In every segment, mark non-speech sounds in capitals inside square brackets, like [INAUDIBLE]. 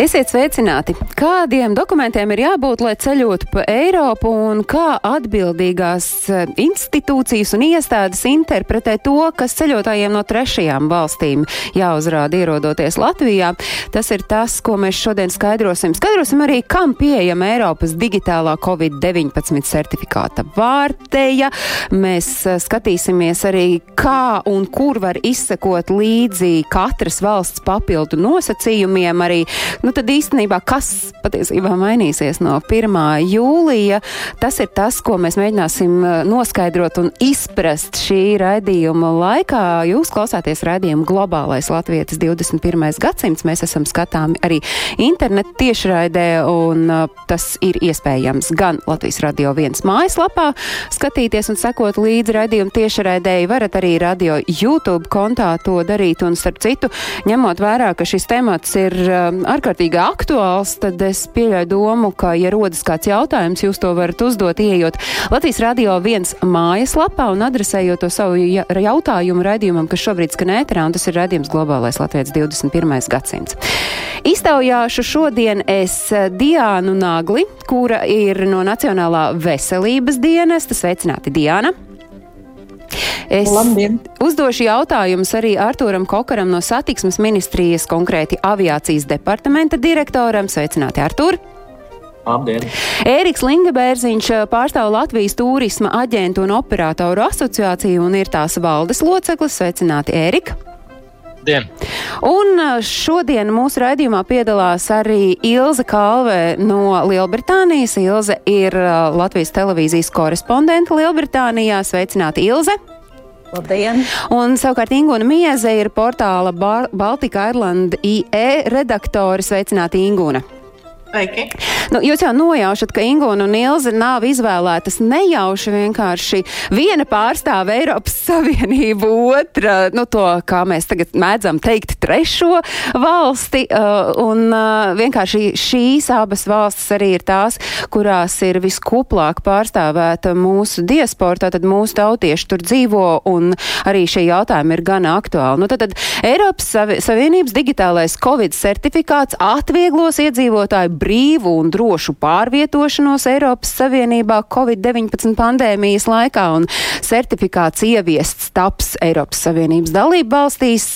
Esiet sveicināti! Kādiem dokumentiem ir jābūt, lai ceļotu pa Eiropu un kā atbildīgās eh, institūcijas un iestādes interpretē to, kas ceļotājiem no trešajām valstīm jāuzrāda ierodoties Latvijā? Tas ir tas, ko mēs šodien skaidrosim. Skaidrosim arī, kam pieejama Eiropas digitālā Covid-19 certifikāta vārteja. Mēs eh, skatīsimies arī, kā un kur var izsekot līdzi katras valsts papildu nosacījumiem arī Nu, tad īstenībā, kas patiesībā mainīsies no 1. jūlija, tas ir tas, ko mēs mēģināsim uh, noskaidrot un izprast šī raidījuma laikā. Jūs klausāties raidījumu Globālais Latvijas 21. gadsimts. Mēs esam skatāmi arī internetu tiešraidē, un uh, tas ir iespējams gan Latvijas radio viens mājaslapā skatīties un sekot līdzi raidījumu tiešraidēji. Varat arī radio YouTube kontā to darīt, un starp citu, ņemot vērā, ka šis temats ir um, ārkārtīgi aktuāls, tad es pieļauju domu, ka, ja rodas kāds jautājums, jūs to varat uzdot, ieejot Latvijas radio viens mājaslapā un adresējot to savu ja- jautājumu raidījumam, kas šobrīd skan ēterā, un tas ir raidījums Globālais Latvijas 21. gadsimts. Iztaujāšu šodien es eh, Diānu Nagli, kura ir no Nacionālā veselības dienesta. Sveicināti, Diāna! Es Labdien! uzdošu jautājumus arī Artūram Kokaram no satiksmes ministrijas, konkrēti aviācijas departamenta direktoram. Sveicināti, Artūr! Labdien! Ēriks Lingebērziņš eh, pārstāv Latvijas turisma aģentu un operatoru asociāciju un ir tās valdes loceklis. Sveicināti, Ērika! Dien. Un uh, šodien mūsu raidījumā piedalās arī Ilze Kalve no Lielbritānijas. Ilze ir uh, Latvijas televīzijas korespondente Lielbritānijā. Sveicināti, Ilze! Labdien! Un savukārt Ingūna Mieze ir portāla Baltika Ireland IE redaktore. Sveicināti, Ingūna! Sveiki! Nu, jūs jau nojaušat, ka Ingūna un Ilze nav izvēlētas nejauši vienkārši viena pārstāv Eiropas Savienību, otra, nu, to, kā mēs tagad mēdzam teikt, trešo valsti. Uh, un uh, vienkārši šīs abas valstis arī ir tās, kurās ir viskuplāk pārstāvēta mūsu diaspora, tātad mūsu tautieši tur dzīvo, un arī šie jautājumi ir gan aktuāli. Nu, tad, tad Eiropas Savi Savienības digitālais Covid certifikāts atvieglos iedzīvotāju brīvu un drošu pārvietošanos Eiropas Savienībā Covid-19 pandēmijas laikā, un certifikāts ieviests taps Eiropas Savienības dalību valstīs.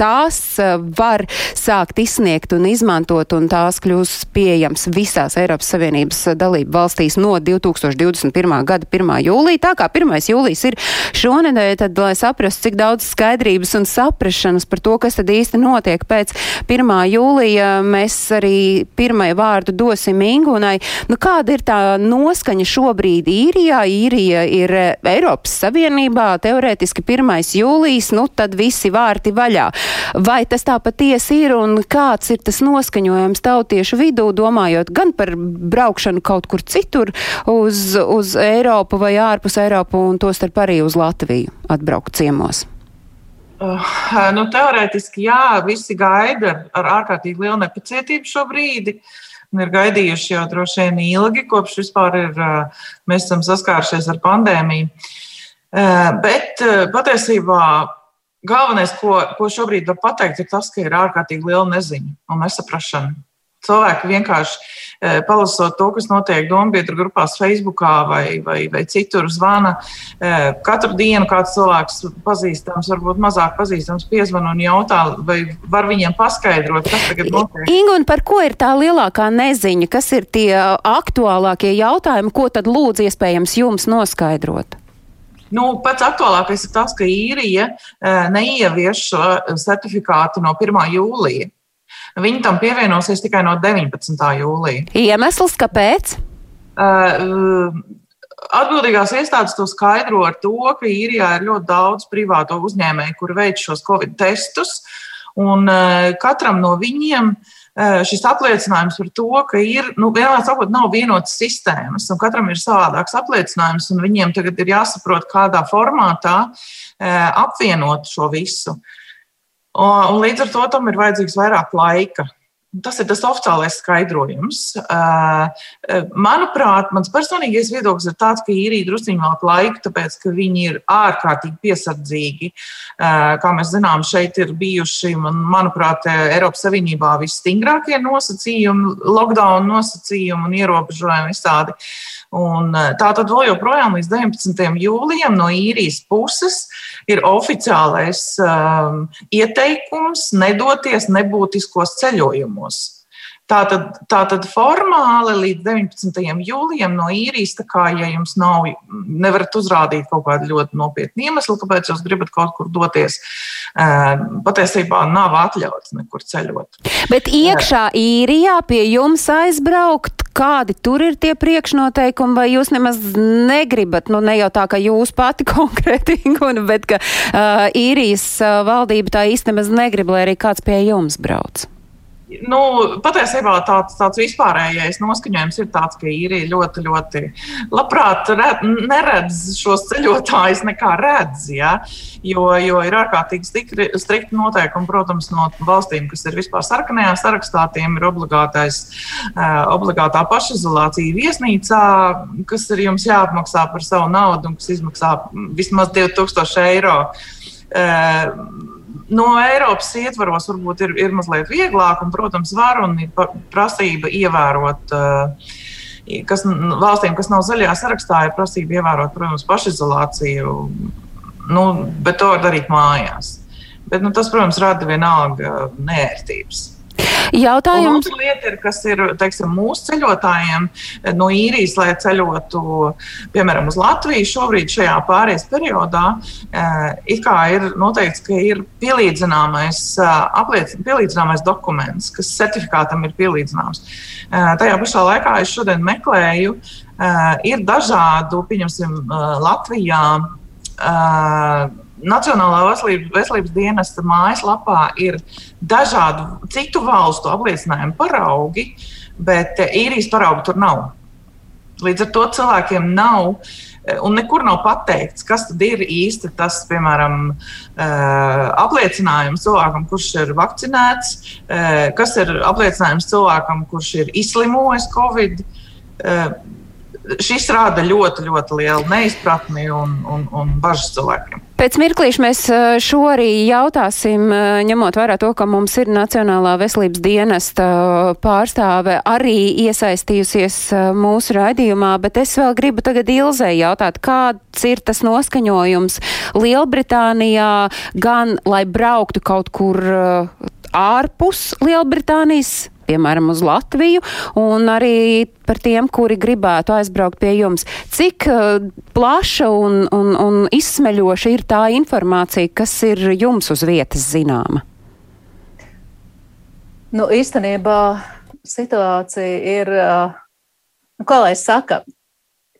Tās eh, var sākt izsniegt un izmantot, un tās kļūs pieejams visās Eiropas Savienības dalību valstīs no 2021. gada 1. jūlija. Tā kā 1. jūlijas ir šonedēļ, tad, lai saprastu, cik daudz skaidrības un saprašanas par to, kas tad īsti notiek pēc 1. jūlija, mēs arī pirmai vārdu dosim Ingunai. Nu, kāda ir tā noskaņa šobrīd īrijā? Īrija ir Eiropas Savienībā, teorētiski 1. jūlijas, nu tad visi vārti vaļā. Vai tas tā patiesi ir un kāds ir tas noskaņojums tautiešu vidū, domājot gan par braukšanu kaut kur citur uz, uz Eiropu vai ārpus Eiropu un tostarp arī uz Latviju atbraukt ciemos? Uh, nu, teorētiski, jā, visi gaida ar ārkārtīgi lielu nepacietību šo brīdi. Un ir gaidījuši jau droši vien ilgi, kopš vispār ir, mēs esam saskārušies ar pandēmiju. Bet patiesībā galvenais, ko, ko šobrīd var pateikt, ir tas, ka ir ārkārtīgi liela neziņa un nesaprašana. Cilvēki vienkārši eh, palasot to, kas notiek dombiedru grupās, Facebook vai, vai, vai citur, zvana. Eh, katru dienu kāds cilvēks pazīstams, varbūt mazāk pazīstams, piezvan un jautā, vai var viņiem paskaidrot, kas tagad notiek. Inga, un par ko ir tā lielākā neziņa? Kas ir tie aktuālākie jautājumi, ko tad lūdzu iespējams jums noskaidrot? Nu, pats aktuālākais ir tas, ka īrija eh, neievieš šo certifikātu no 1. jūlija. Viņi tam pievienosies tikai no 19. jūlija. Iemesls, kāpēc? Uh, Atbildīgās iestādes to skaidro ar to, ka īrijā ir ļoti daudz privāto uzņēmēju, kuri veic šos covid testus, un uh, katram no viņiem uh, šis apliecinājums par to, ka ir, nu, vienmēr sakot, nav vienotas sistēmas, un katram ir savādāks apliecinājums, un viņiem tagad ir jāsaprot, kādā formātā apvienot šo visu. Un līdz ar to tam ir vajadzīgs vairāk laika. Tas ir tas oficiālais skaidrojums. Manuprāt, mans personīgais viedoklis ir tāds, ka īrija druskuļi vēl laika, tāpēc ka viņi ir ārkārtīgi piesardzīgi. Kā mēs zinām, šeit ir bijuši, man, manuprāt, Eiropas Savienībā visstingrākie nosacījumi, lockdown nosacījumi un ierobežojumi visādi. Un tā tad vēl joprojām līdz 19. jūlijam no īrijas puses ir oficiālais um, ieteikums nedoties nebūtiskos ceļojumos. Tātad, tātad formāli līdz 19. jūlijam no īrijas, tā kā ja jums nav, nevarat uzrādīt kaut kādu ļoti nopietnu iemeslu, kāpēc jūs gribat kaut kur doties, um, patiesībā nav atļauts nekur ceļot. Bet iekšā īrijā pie jums aizbraukt Kādi tur ir tie priekšnoteikumi, vai jūs nemaz negribat, nu ne jau tā, ka jūs pati [LAUGHS] konkrēti, bet ka uh, īrijas uh, valdība tā īsti nemaz negrib, lai arī kāds pie jums brauc? Nu, patiesībā tāds, tāds vispārējais noskaņojums ir tāds, ka īrija ļoti, ļoti labprāt red, neredz šos ceļotājus, nekā redz. Ja? Jo, jo ir ārkārtīgi strikti, strikti noteikumi, protams, no valstīm, kas ir vispār sarkanajā sarakstā, tiem ir obligātais, obligātā pašizolācija viesnīcā, kas ir jums jāapmaksā par savu naudu un kas izmaksā vismaz 2000 eiro no Eiropas ietvaros varbūt ir, ir mazliet vieglāk, un, protams, var un ir prasība ievērot. Uh, kas, valstīm, kas nav zaļajā sarakstā, ir prasība ievērot, protams, pašizolāciju, nu, bet to var darīt mājās. Bet, nu, tas, protams, rada vienalga nērtības. Jautājums. Otra lieta ir, kas ir teiksim, mūsu ceļotājiem no īrijas, lai ceļotu, piemēram, uz Latviju šobrīd šajā pārējais periodā, eh, ir noteikts, ka ir pielīdzināmais, eh, apliec, pielīdzināmais dokuments, kas certifikātam ir pielīdzināms. Eh, tajā pašā laikā es šodien meklēju, ir dažādu, pieņemsim, Latvijā Nacionālā veselības, veselības dienesta mājaslapā ir dažādu citu valstu apliecinājumu paraugi, bet eh, īrijas paraugu tur nav. Līdz ar to cilvēkiem nav. Eh, un nekur nav pateikts, kas ir īsti tas, piemēram, eh, apliecinājums cilvēkam, kurš ir vakcinēts, kas ir apliecinājums cilvēkam, kurš ir izslimojis Covid šis rada ļoti, ļoti lielu neizpratni un, un, un bažas cilvēkiem. Pēc mirklīša mēs šo arī jautāsim, ņemot vērā to, ka mums ir Nacionālā veselības dienesta pārstāve arī iesaistījusies mūsu raidījumā, bet es vēl gribu tagad Ilzē jautāt, kāds ir tas noskaņojums Lielbritānijā, gan lai brauktu kaut kur ārpus Lielbritānijas piemēram, uz Latviju, un arī par tiem, kuri gribētu aizbraukt pie jums. Cik uh, plaša un, un, un izsmeļoša ir tā informācija, kas ir jums uz vietas zināma? Nu, īstenībā situācija ir, uh, nu, kā lai saka,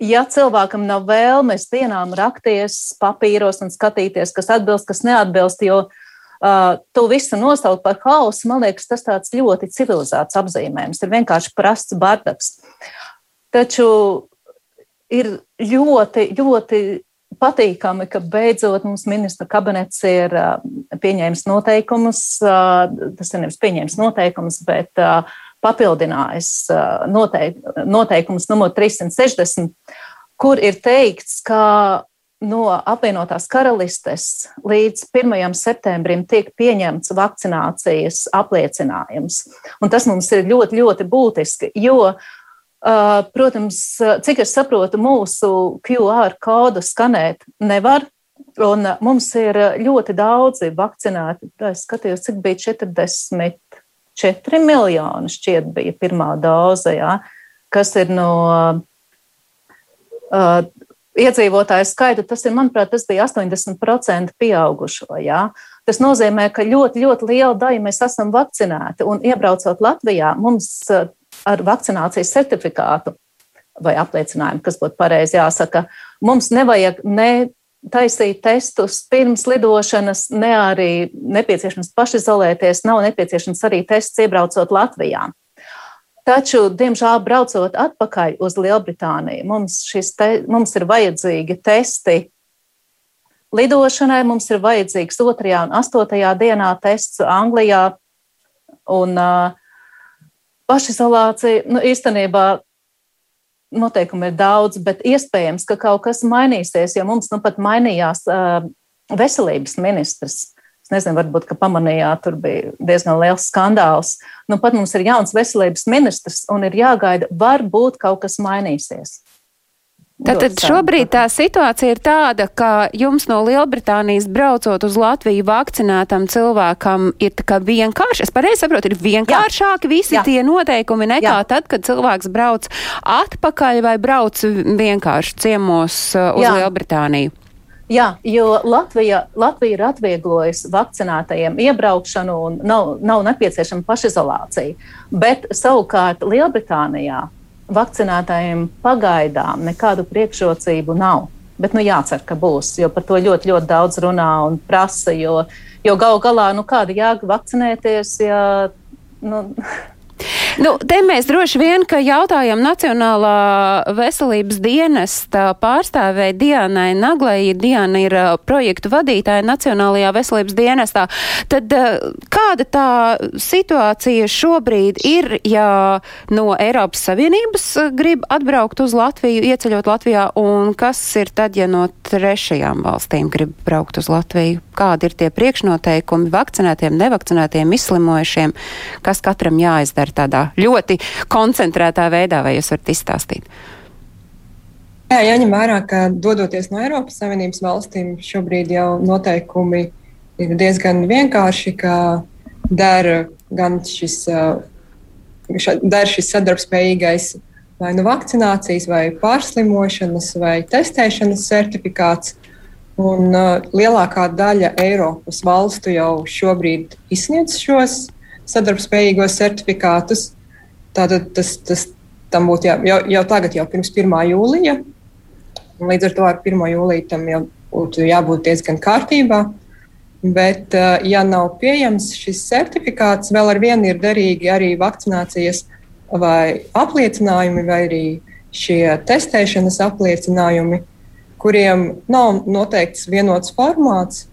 ja cilvēkam nav vēlmes dienām rakties papīros un skatīties, kas atbilst, kas neatbilst, jo uh, Uh, to visu nosaukt par hausu, man liekas, tas tāds ļoti civilizēts apzīmējums. Ir vienkārši prasts bardaks. Taču ir ļoti, ļoti patīkami, ka beidzot mums ministra kabinets ir uh, pieņēmis noteikumus, uh, tas ir nevis pieņēmis noteikumus, bet uh, papildinājis uh, noteik, noteikumus numur 360, kur ir teikts, ka no apvienotās karalistes līdz 1. septembrim tiek pieņemts vakcinācijas apliecinājums. Un tas mums ir ļoti, ļoti būtiski, jo, protams, cik es saprotu, mūsu QR kodu skanēt nevar. Un mums ir ļoti daudzi vakcinēti. Es skatījos, cik bija 44 miljoni, šķiet, bija pirmā doze, ja, kas ir no iedzīvotāju skaitu, tas ir, manuprāt, tas bija 80% pieaugušo. Jā. Tas nozīmē, ka ļoti, ļoti liela daļa mēs esam vakcinēti. Un iebraucot Latvijā, mums eh, ar vakcinācijas certifikātu vai apliecinājumu, kas būtu pareizi jāsaka, mums nevajag ne taisīt testus pirms lidošanas, ne arī nepieciešams pašizolēties, nav nepieciešams arī tests iebraucot Latvijā. Taču, diemžēl, braucot atpakaļ uz Lielbritāniju, mums, te, mums ir vajadzīgi testi lidošanai mums ir vajadzīgs 2. un 8. dienā tests Anglijā. Un uh, pašizolācija, nu, īstenībā noteikumi ir daudz, bet iespējams, ka kaut kas mainīsies, jo mums nu pat mainījās uh, veselības ministrs. Nezinu, varbūt, ka pamanījāt, tur bija diezgan liels skandāls. Nu, pat mums ir jauns veselības ministrs un ir jāgaida, varbūt kaut kas mainīsies. Tātad šobrīd tā situācija ir tāda, ka jums no Lielbritānijas braucot uz Latviju vakcinētam cilvēkam ir tā kā vienkārši, es pareizi saprotu, ir vienkāršāki visi Jā. tie noteikumi nekā Jā. tad, kad cilvēks brauc atpakaļ vai brauc vienkārši ciemos uh, uz Jā. Lielbritāniju. Jā, jo Latvija, Latvija ir atvieglojusi vakcinētajiem iebraukšanu un nav, nav nepieciešama pašizolācija. Bet savukārt Lielbritānijā vakcinētājiem pagaidām nekādu priekšrocību nav. Bet nu, jācer, ka būs, jo par to ļoti, ļoti daudz runā un prasa. Jo, jo gal galā, nu, kāda jēga vakcinēties, ja nu, Nu, te mēs droši vien, ka jautājam Nacionālā veselības dienesta pārstāvēja Dianai Naglai. Diana ir projektu vadītāja Nacionālajā veselības dienestā. Tad kāda tā situācija šobrīd ir, ja no Eiropas Savienības grib atbraukt uz Latviju, ieceļot Latvijā, un kas ir tad, ja no trešajām valstīm grib braukt uz Latviju? Kādi ir tie priekšnoteikumi vakcinētiem, nevakcinētiem, izslimojušiem, kas katram jāizdara tādā ļoti koncentrētā veidā, vai jūs varat izstāstīt? Jā, jāņem vērā, ka dodoties no Eiropas Savienības valstīm, šobrīd jau noteikumi ir diezgan vienkārši, ka der gan šis, der šis sadarbspējīgais vai nu vakcinācijas, vai pārslimošanas, vai testēšanas certifikāts. Un, uh, lielākā daļa Eiropas valstu jau šobrīd izsniedz šos sadarbspējīgos certifikātus. Tātad tas, tas tam būtu jā, jau, jau tagad, jau pirms 1. jūlija. Līdz ar to ar 1. jūliju tam jau būtu jābūt diezgan kārtībā. Bet, eh, ja nav pieejams šis certifikāts, vēl ar vienu ir derīgi arī vakcinācijas vai apliecinājumi, vai arī šie testēšanas apliecinājumi, kuriem nav noteikts vienots formāts.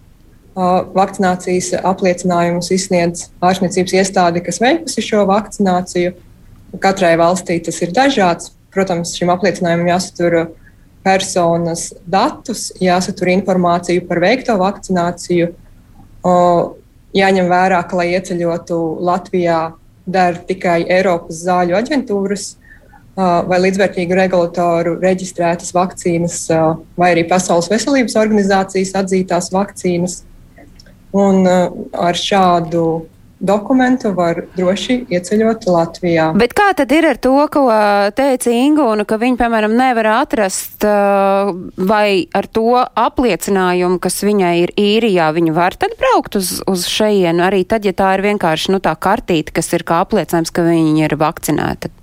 Vakcinācijas apliecinājumus izsniedz ārstniecības iestāde, kas veikusi šo vakcināciju. Katrai valstī tas ir dažāds. Protams, šim apliecinājumam jāsatur personas datus, jāsatur informāciju par veikto vakcināciju. Jāņem vērā, ka, lai ieceļotu Latvijā, der tikai Eiropas zāļu aģentūras vai līdzvērtīgu regulatoru reģistrētas vakcīnas, vai arī Pasaules veselības organizācijas atzītās vakcīnas. Un ar šādu dokumentu var droši ieceļot Latvijā. Bet kā tad ir ar to, ko teica Ingūna, ka viņi, piemēram, nevar atrast vai ar to apliecinājumu, kas viņai ir īrijā, viņa var tad braukt uz, uz šejienu, arī tad, ja tā ir vienkārši, nu, tā kartīte, kas ir kā apliecinājums, ka viņa ir vakcinēta?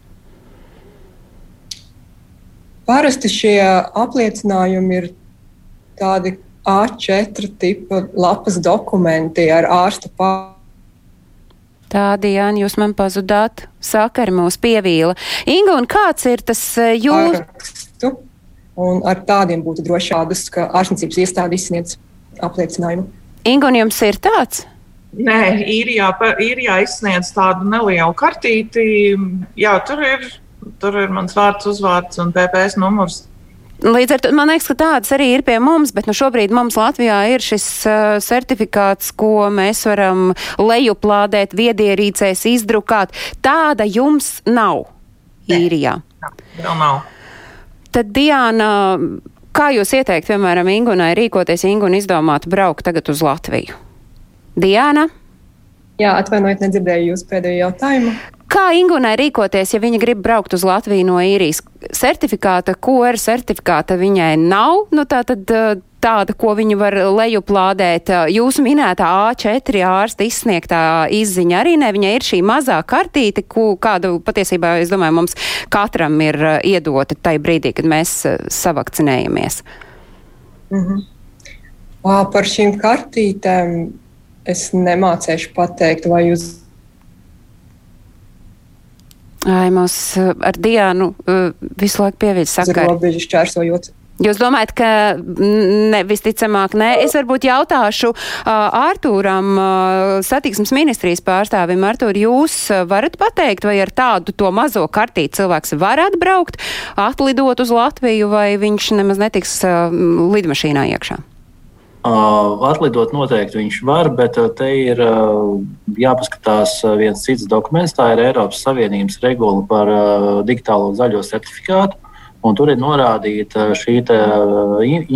Parasti šie apliecinājumi ir tādi A4 tipa lapas dokumenti ar ārsta pārādu. Tādi, Jāni, jūs man pazudāt, sakari mūs pievīla. Inga, un kāds ir tas eh, jūs? Parakstu, un ar tādiem būtu droši šādus, ka ārstniecības iestāde izsniedz apliecinājumu. Inga, un jums ir tāds? Nē, īrijā, īrijā izsniedz tādu nelielu kartīti. Jā, tur ir, tur ir mans vārds, uzvārds un PPS numurs. Līdz ar to man liekas, ka tādas arī ir pie mums, bet nu, šobrīd mums Latvijā ir šis uh, certifikāts, ko mēs varam lejuplādēt, viedierīcēs izdrukāt. Tāda jums nav īrijā. Vēl nav. Tad, Diana, kā jūs ieteikt, piemēram, Ingunai rīkoties, Inguna izdomāt braukt tagad uz Latviju? Diana? Jā, atvainojiet, nedzirdēju jūsu pēdējo jautājumu. Kā Ingunai rīkoties, ja viņa grib braukt uz Latviju no īrijas? Certifikāta, QR certifikāta viņai nav, nu tā tad tāda, ko viņa var lejuplādēt. Jūsu minētā A4 ārsta izsniegtā izziņa arī ne, viņai ir šī mazā kartīte, ku, kādu patiesībā, es domāju, mums katram ir iedota tai brīdī, kad mēs savakcinējamies. Mhm. Par šīm kartītēm es nemācēšu pateikt, vai jūs Ai, mums eh, ar Diānu uh, visu laiku pieviļ sakari. Robežu šķērsojot Jūs domājat, ka ne, visticamāk, nē. Es varbūt jautāšu uh, Ārtūram, uh, satiksmes ministrijas pārstāvim. Artūr, jūs varat pateikt, vai ar tādu to mazo kartīti cilvēks var atbraukt, atlidot uz Latviju, vai viņš nemaz netiks uh, lidmašīnā iekšā? Uh, atlidot noteikti viņš var, bet te ir jāpaskatās viens cits dokuments. Tā ir Eiropas Savienības regula par digitālo zaļo certifikātu. Un tur ir norādīta šī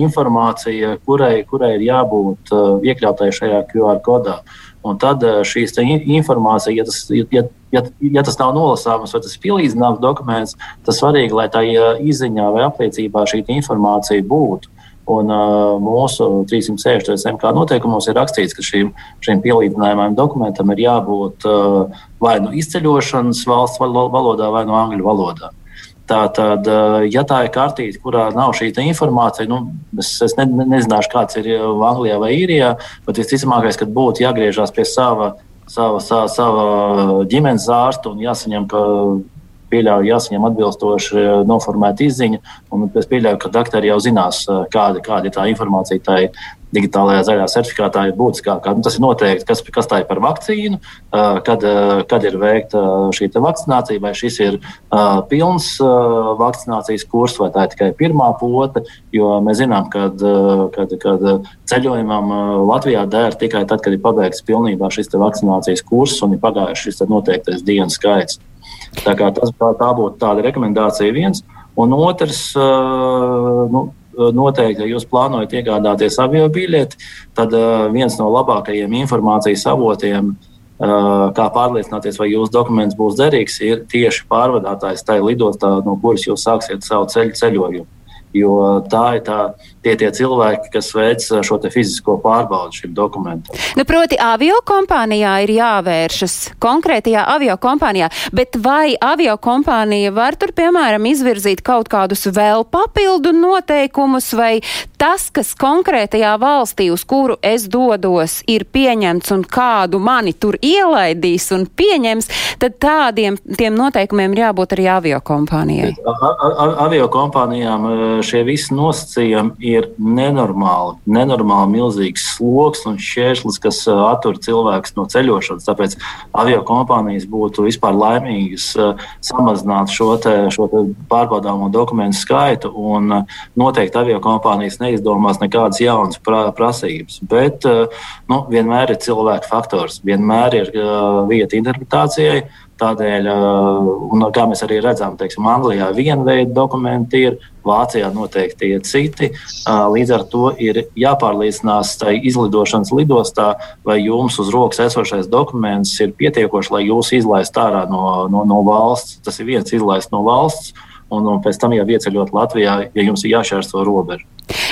informācija, kurai, kurai ir jābūt iekļautai šajā QR kodā. Un tad šīs informācija, ja tas, ja, ja, ja tas nav nolasāms vai tas ir pielīdzināms dokuments, tas svarīgi, lai tā izziņā vai apliecībā šī informācija būtu. Un, uh, mūsu 360 MK noteikumos ir rakstīts, ka šīm, šīm pielīdzinājumam dokumentam ir jābūt uh, vai nu izceļošanas valsts valodā, vai no nu angļu valodā. Tātad, ja tā ir kartīte, kurā nav šī informācija, nu, es, es ne, nezināšu, kāds ir Anglijā vai Īrijā, bet visticamākais, ka būtu jāgriežas pie sava, sava, sava, sava ģimenes ārsta un jāsaņem, ka pieļauju, jāsaņem atbilstoši noformēta izziņa. Es pieļauju, ka doktori jau zinās, kāda, kāda ir tā informācija tai digitālajā zaļā certifikātā ir būtiskākā. Nu, tas ir noteikti, kas, kas tā ir par vakcīnu, kad, kad ir veikta šī vakcinācija, vai šis ir pilns vakcinācijas kurs, vai tā ir tikai pirmā pote. Jo mēs zinām, ka ceļojumam Latvijā der tikai tad, kad ir pabeigts pilnībā šis vakcinācijas kurs un ir pagājis šis noteiktais dienas skaits. Tā, tas, tā, tā būtu tāda rekomendācija viens. Un otrs, nu, noteikti, ja jūs plānojat iegādāties avio biļeti, tad viens no labākajiem informācijas avotiem, kā pārliecināties, vai jūsu dokuments būs derīgs, ir tieši pārvadātājs tajā lidostā, no kuras jūs sāksiet savu ceļu ceļojumu. Jo tā ir tā, tie, tie cilvēki, kas veic šo fizisko pārbaudi šim dokumentam. Nu, proti, avio kompānijā ir jāvēršas konkrētajā avio kompānijā, bet vai avio kompānija var tur, piemēram, izvirzīt kaut kādus vēl papildu noteikumus, vai tas, kas konkrētajā valstī, uz kuru es dodos, ir pieņemts un kādu mani tur ielaidīs un pieņems, tad tādiem tiem noteikumiem ir jābūt arī avio kompānijai. Avio kompānijām šie visi nosacījumi ir nenormāli, nenormāli milzīgs sloks un šķērslis, kas attur cilvēkus no ceļošanas. Tāpēc avio kompānijas būtu vispār laimīgas samazināt šo, te, šo te pārbaudāmo dokumentu skaitu, un noteikti avio kompānijas neizdomās nekādas jaunas pra, prasības. Bet nu, vienmēr ir cilvēku faktors, vienmēr ir vieta interpretācijai. Tādēļ, un kā mēs arī redzam, teiksim, Anglijā viena veida dokumenti ir, Vācijā noteikti ir citi. Līdz ar to ir jāpārliecinās tai izlidošanas lidostā, vai jums uz rokas esošais dokuments ir pietiekošs, lai jūs izlaistu ārā no, no, no valsts. Tas ir viens izlaist no valsts, un, un pēc tam jau ieceļot Latvijā, ja jums ir jāšķērso robežu.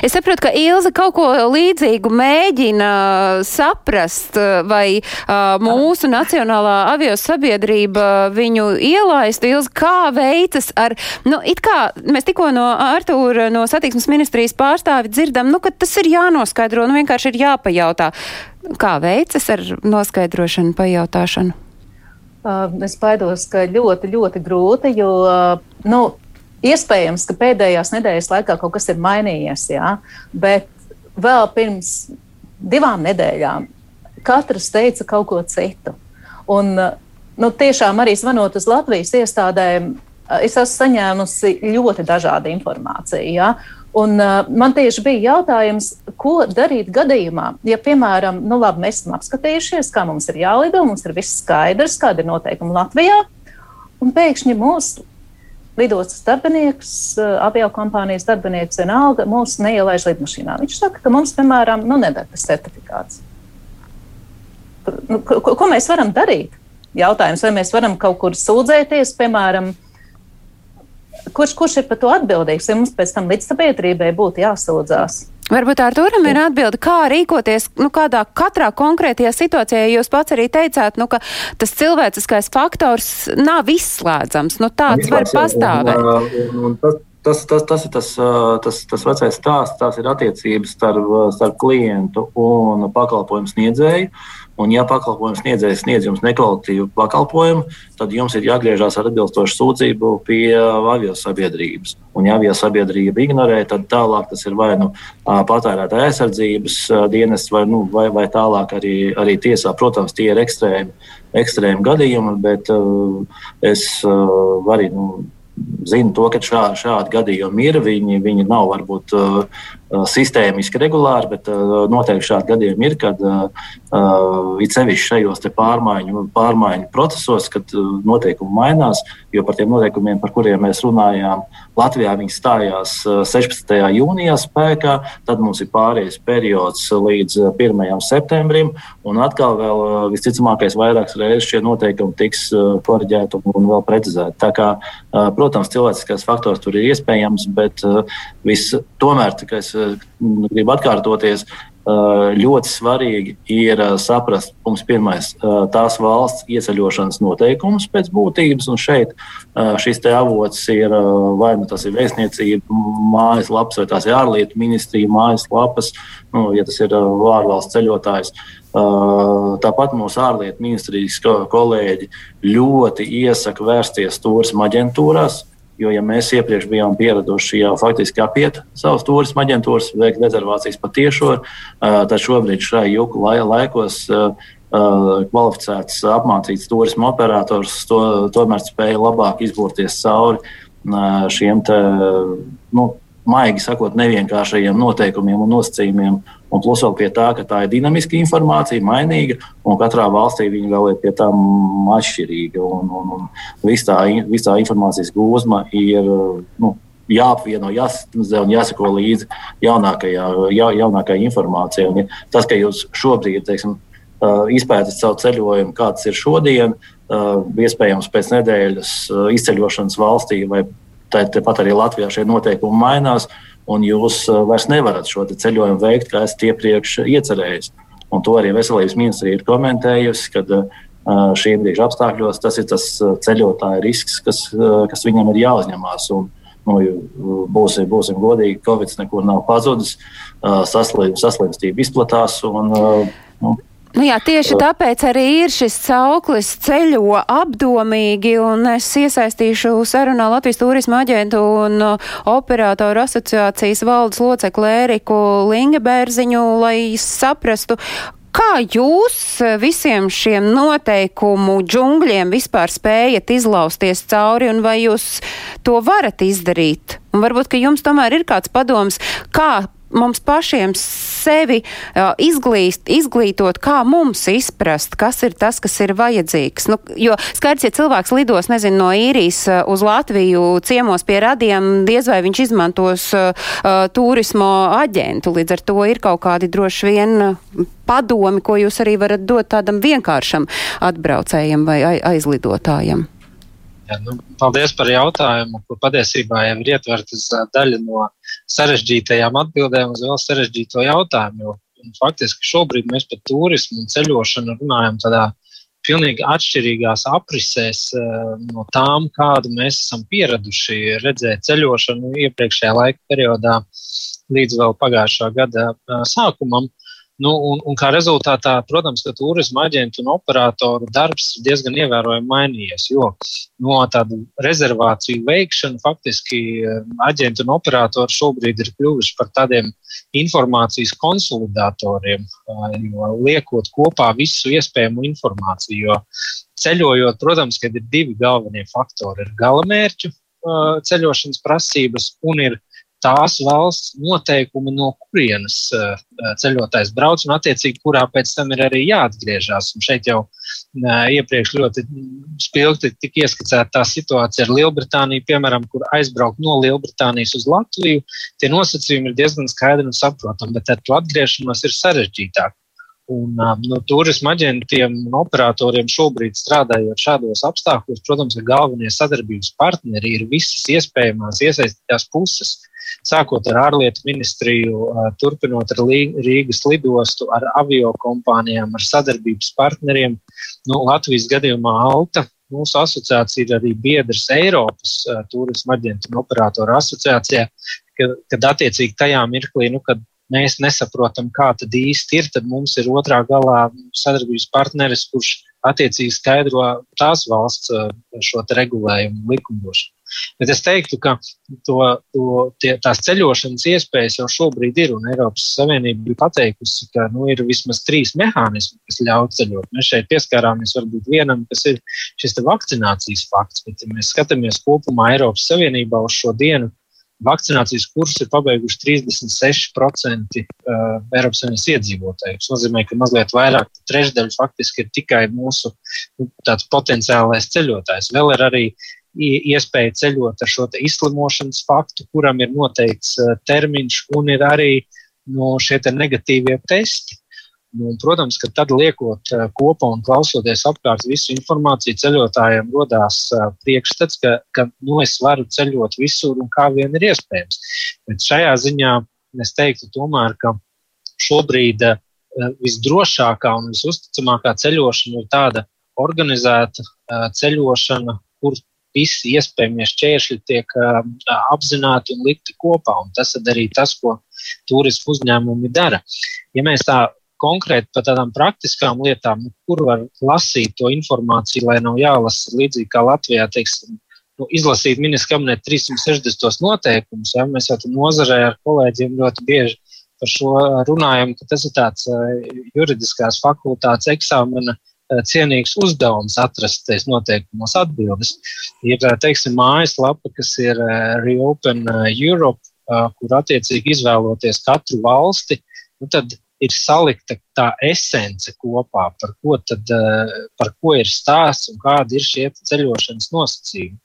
Es saprotu, ka Ilza kaut ko līdzīgu mēģina saprast, vai uh, mūsu Nacionālā aviosabiedrība viņu ielaist. Ilza, kā veicas ar, nu, it kā mēs tikko no Artūra, no satiksmes ministrijas pārstāvi dzirdam, nu, ka tas ir jānoskaidro, nu, vienkārši ir jāpajautā. Kā veicas ar noskaidrošanu, pajautāšanu? Uh, es baidos, ka ļoti, ļoti grūti, jo, uh, nu, Iespējams, ka pēdējās nedēļas laikā kaut kas ir mainījies, jā, bet vēl pirms divām nedēļām katrs teica kaut ko citu. Un, nu, tiešām arī zvanot uz Latvijas iestādēm, es esmu saņēmusi ļoti dažādu informāciju. Ja? Un, uh, man tieši bija jautājums, ko darīt gadījumā, ja, piemēram, nu, labi, mēs esam apskatījušies, kā mums ir jālido, mums ir viss skaidrs, kāda ir noteikuma Latvijā, un pēkšņi mūsu lidostas darbinieks, eh, avio kompānijas darbinieks vienalga mūs neielaiž lidmašīnā. Viņš saka, ka mums, piemēram, nu, nedara tas certifikāts. Nu, ko, ko mēs varam darīt? Jautājums, vai mēs varam kaut kur sūdzēties, piemēram, kurš, kurš ir par to atbildīgs, ja mums pēc tam līdzsabiedrībai būtu jāsūdzās? Varbūt ar turam ir atbildi, kā rīkoties, nu, kādā katrā konkrētajā situācijā, ja jūs pats arī teicāt, nu, ka tas cilvēciskais faktors nav izslēdzams, nu, tāds var pastāvēt. Un, un, un, tas, tas, tas ir tas, tas, tas vecais stāsts, tās ir attiecības starp, starp klientu un pakalpojumu sniedzēju. Un, ja pakalpojums sniedzējs sniedz jums nekvalitatīvu pakalpojumu, tad jums ir jāgriežās ar atbilstošu sūdzību pie avio sabiedrības. Un, ja avio sabiedrība ignorē, tad tālāk tas ir vai nu patērētāja aizsardzības dienests, vai, nu, vai, vai tālāk arī, arī tiesā. Protams, tie ir ekstrēmi, ekstrēmi gadījumi, bet uh, es uh, arī nu, zinu to, ka šā, šādi gadījumi ir. Viņi, viņi nav varbūt Uh, sistēmiski regulāri, bet uh, noteikti šādi gadījumi ir, kad uh, it sevišķi šajos pārmaiņu, pārmaiņu procesos, kad noteikumi mainās, jo par tiem noteikumiem, par kuriem mēs runājām, Latvijā viņi stājās 16. jūnijā spēkā, tad mums ir pārējais periods līdz 1. septembrim, un atkal vēl visticamākais vairākas reizes šie noteikumi tiks korģēti un vēl precizēti. Tā kā, protams, cilvēciskais faktors tur ir iespējams, bet viss tomēr, kā es gribu atkārtoties, ļoti svarīgi ir saprast, mums pirmais, tās valsts ieceļošanas noteikumus pēc būtības, un šeit šis te avots ir vai nu tas ir vēstniecība, mājaslapas, vai tās ir ārlietu ministrija, mājaslapas, nu, ja tas ir ārvalsts ceļotājs. Tāpat mūsu ārlietu ministrijas kolēģi ļoti iesaka vērsties turisma aģentūrās, Jo, ja mēs iepriekš bijām pieraduši jau faktiski apiet savus turisma aģentūras, veikt rezervācijas patiešo, tad šobrīd šai juku laikos kvalificēts, apmācīts turisma operators to, tomēr spēja labāk izburties cauri šiem te, nu, maigi sakot, nevienkāršajiem noteikumiem un nosacījumiem. Un plus vēl pie tā, ka tā ir dinamiska informācija, mainīga, un katrā valstī viņa vēl ir pie tam atšķirīga. Un, un, un viss tā, vis tā informācijas gūzma ir. Nu, jāapvieno, jāsastāv un jāsako līdzi jaunākajā, ja, jaunākajai informācijai. Un, tas, ka jūs šobrīd teiksim, izpētat savu ceļojumu, kāds ir šodien, iespējams pēc nedēļas izceļošanas valstī vai Tāpat arī Latvijā šie noteikumi mainās, un jūs uh, vairs nevarat šo ceļojumu veikt, kā esat iepriekš iecerējis. Un to arī Veselības ministrija ir komentējusi, ka uh, šī brīža apstākļos tas ir tas uh, ceļotāja risks, kas, kas viņam ir jāuzņemās. Un, nu, būsim, būsim godīgi, Covid nekur nav pazudis, saslim, saslimstība izplatās. Un, nu, Nu jā, tieši tāpēc arī ir šis cauklis ceļo apdomīgi, un es iesaistīšu sarunā Latvijas turisma aģentu un operātoru asociācijas valdes locekli Ēriku Lingebērziņu, lai saprastu, Kā jūs visiem šiem noteikumu džungļiem vispār spējat izlausties cauri, un vai jūs to varat izdarīt? Un varbūt, ka jums tomēr ir kāds padoms, kā mums pašiem sevi uh, izglīst, izglītot, kā mums izprast, kas ir tas, kas ir vajadzīgs. Nu, jo skaidrs, ja cilvēks lidos, nezinu, no īrijas uz Latviju ciemos pie radiem, diez vai viņš izmantos uh, turismo aģentu. Līdz ar to ir kaut kādi droši vien padomi, ko jūs arī varat dot tādam vienkāršam atbraucējam vai aizlidotājam. Jā, nu, paldies par jautājumu, kur patiesībā jau ir ietvertas daļa no sarežģītajām atbildēm uz vēl sarežģīto jautājumu. Jo, faktiski šobrīd mēs par turismu un ceļošanu runājam tādā pilnīgi atšķirīgās aprisēs no tām, kādu mēs esam pieraduši redzēt ceļošanu iepriekšējā laika periodā līdz vēl pagājušā gada sākumam. Nu, un, un kā rezultātā, protams, ka turisma aģentu un operatoru darbs ir diezgan ievērojami mainījies. Jo no tādu rezervāciju veikšanu faktiski eh, aģenti un operatori šobrīd ir kļuvuši par tādiem informācijas konsolidatoriem, eh, liekot kopā visu iespējamo informāciju. Jo ceļojot, protams, ir divi galvenie faktori. Ir galamērķu eh, ceļošanas prasības un ir tās valsts noteikumi, no kurienes uh, ceļotājs brauc, un attiecīgi, kurā pēc tam ir arī jāatgriežas. Un šeit jau uh, iepriekš ļoti spilgti tika ieskicēta tā situācija ar Lielbritāniju, piemēram, kur aizbraukt no Lielbritānijas uz Latviju. Tie nosacījumi ir diezgan skaidri un saprotami, bet ar to atgriešanos ir sarežģītāk. Un, no turisma aģentiem un operatoriem šobrīd strādājot šādos apstākļos, protams, ir galvenie sadarbības partneri, ir visas iespējamās iesaistītās puses sākot ar ārlietu ministriju, turpinot ar Rīgas lidostu, ar avio kompānijām, ar sadarbības partneriem. Nu, Latvijas gadījumā Alta. Mūsu asociācija ir arī biedrs Eiropas uh, turisma aģentu un operatoru asociācijā, kad, kad attiecīgi tajā mirklī, nu, kad mēs nesaprotam, kā tad īsti ir, tad mums ir otrā galā sadarbības partneris, kurš attiecīgi skaidro tās valsts šo regulējumu likumdošanu. Bet es teiktu, ka to, to, tie, tās ceļošanas iespējas jau šobrīd ir, un Eiropas Savienība ir pateikusi, ka nu, ir vismaz trīs mehānismi, kas ļauj ceļot. Mēs šeit pieskārāmies varbūt vienam, kas ir šis vakcinācijas fakts, bet, ja mēs skatāmies kopumā Eiropas Savienībā uz šo dienu, vakcinācijas kursu ir pabeiguši 36% Eiropas Savienības iedzīvotāju. Tas nozīmē, ka mazliet vairāk trešdaļa faktiski ir tikai mūsu nu, potenciālais ceļotājs. Vēl ir arī iespēja ceļot ar šo izslimošanas faktu, kuram ir noteikts termiņš, un ir arī no nu, šie negatīvie testi. Nu, protams, ka tad liekot eh, kopā un klausoties apkārt visu informāciju, ceļotājiem radās eh, priekšstats, ka, ka nu, es varu ceļot visur un kā vien ir iespējams. Bet šajā ziņā es teiktu, tomēr, ka šobrīd visdrošākā un visusticamākā ceļošana ir tāda organizēta ceļošana, kur visi iespējamie šķēršļi tiek uh, apzināti un likti kopā. Un tas ir arī tas, ko turismu uzņēmumi dara. Ja mēs tā konkrēti par tādām praktiskām lietām, nu, kur var lasīt to informāciju, lai nav jālasa līdzīgi kā Latvijā, teiksim, nu, izlasīt ministra kabineta 360 noteikumus. Ja? Mēs jau nozarē ar kolēģiem ļoti bieži par šo runājam, ka tas ir tāds uh, juridiskās fakultātes eksāmena Eh, cienīgs uzdevums atrast tais noteikumos atbildes. Ir, eh, teiksim, mājaslapa, kas ir eh, Reopen Europe, kur attiecīgi izvēloties katru valsti, nu tad ir salikta tā esence kopā, par ko, tad, par ko ir stāsts un kādi ir šie ceļošanas nosacījumi.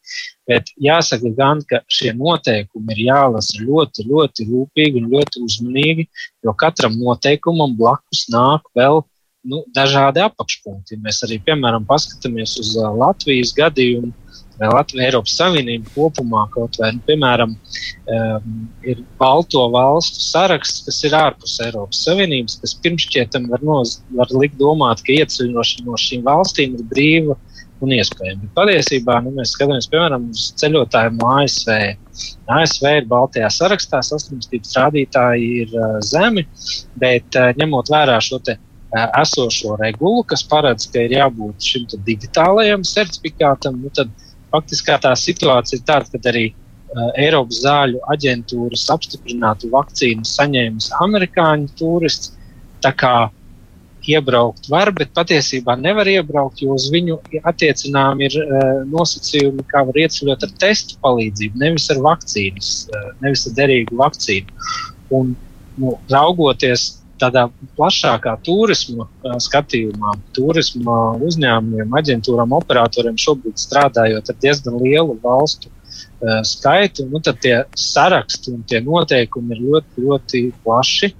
Bet jāsaka gan, ka šie noteikumi ir jālasa ļoti, ļoti rūpīgi un ļoti uzmanīgi, jo katram noteikumam blakus nāk vēl nu, dažādi apakšpunkti. Mēs arī, piemēram, paskatāmies uz uh, Latvijas gadījumu, vai Latvijas Eiropas Savienību kopumā, kaut vai, nu, piemēram, um, ir balto valstu saraksts, kas ir ārpus Eiropas Savienības, kas pirmšķietam var, noz, var likt domāt, ka ieceļošana no šīm valstīm ir brīva un iespējama. Bet patiesībā nu, mēs skatāmies, piemēram, uz ceļotājiem no ASV. ASV ir Baltijā sarakstā, saslimstības rādītāji ir uh, zemi, bet uh, ņemot vērā šo te esošo regulu, kas paredz, ka ir jābūt šim digitālajam certifikātam, nu tad faktiski tā situācija ir tāda, ka arī uh, Eiropas zāļu aģentūras apstiprinātu vakcīnu saņēmis amerikāņu turists. Tā kā iebraukt var, bet patiesībā nevar iebraukt, jo uz viņu attiecinām ir uh, nosacījumi, kā var ieceļot ar testu palīdzību, nevis ar vakcīnas, uh, nevis ar derīgu vakcīnu. Un, nu, raugoties tādā plašākā turisma skatījumā, turisma uzņēmumiem, aģentūrām, operatoriem šobrīd strādājot ar diezgan lielu valstu skaitu, nu, tad tie saraksti un tie noteikumi ir ļoti, ļoti plaši.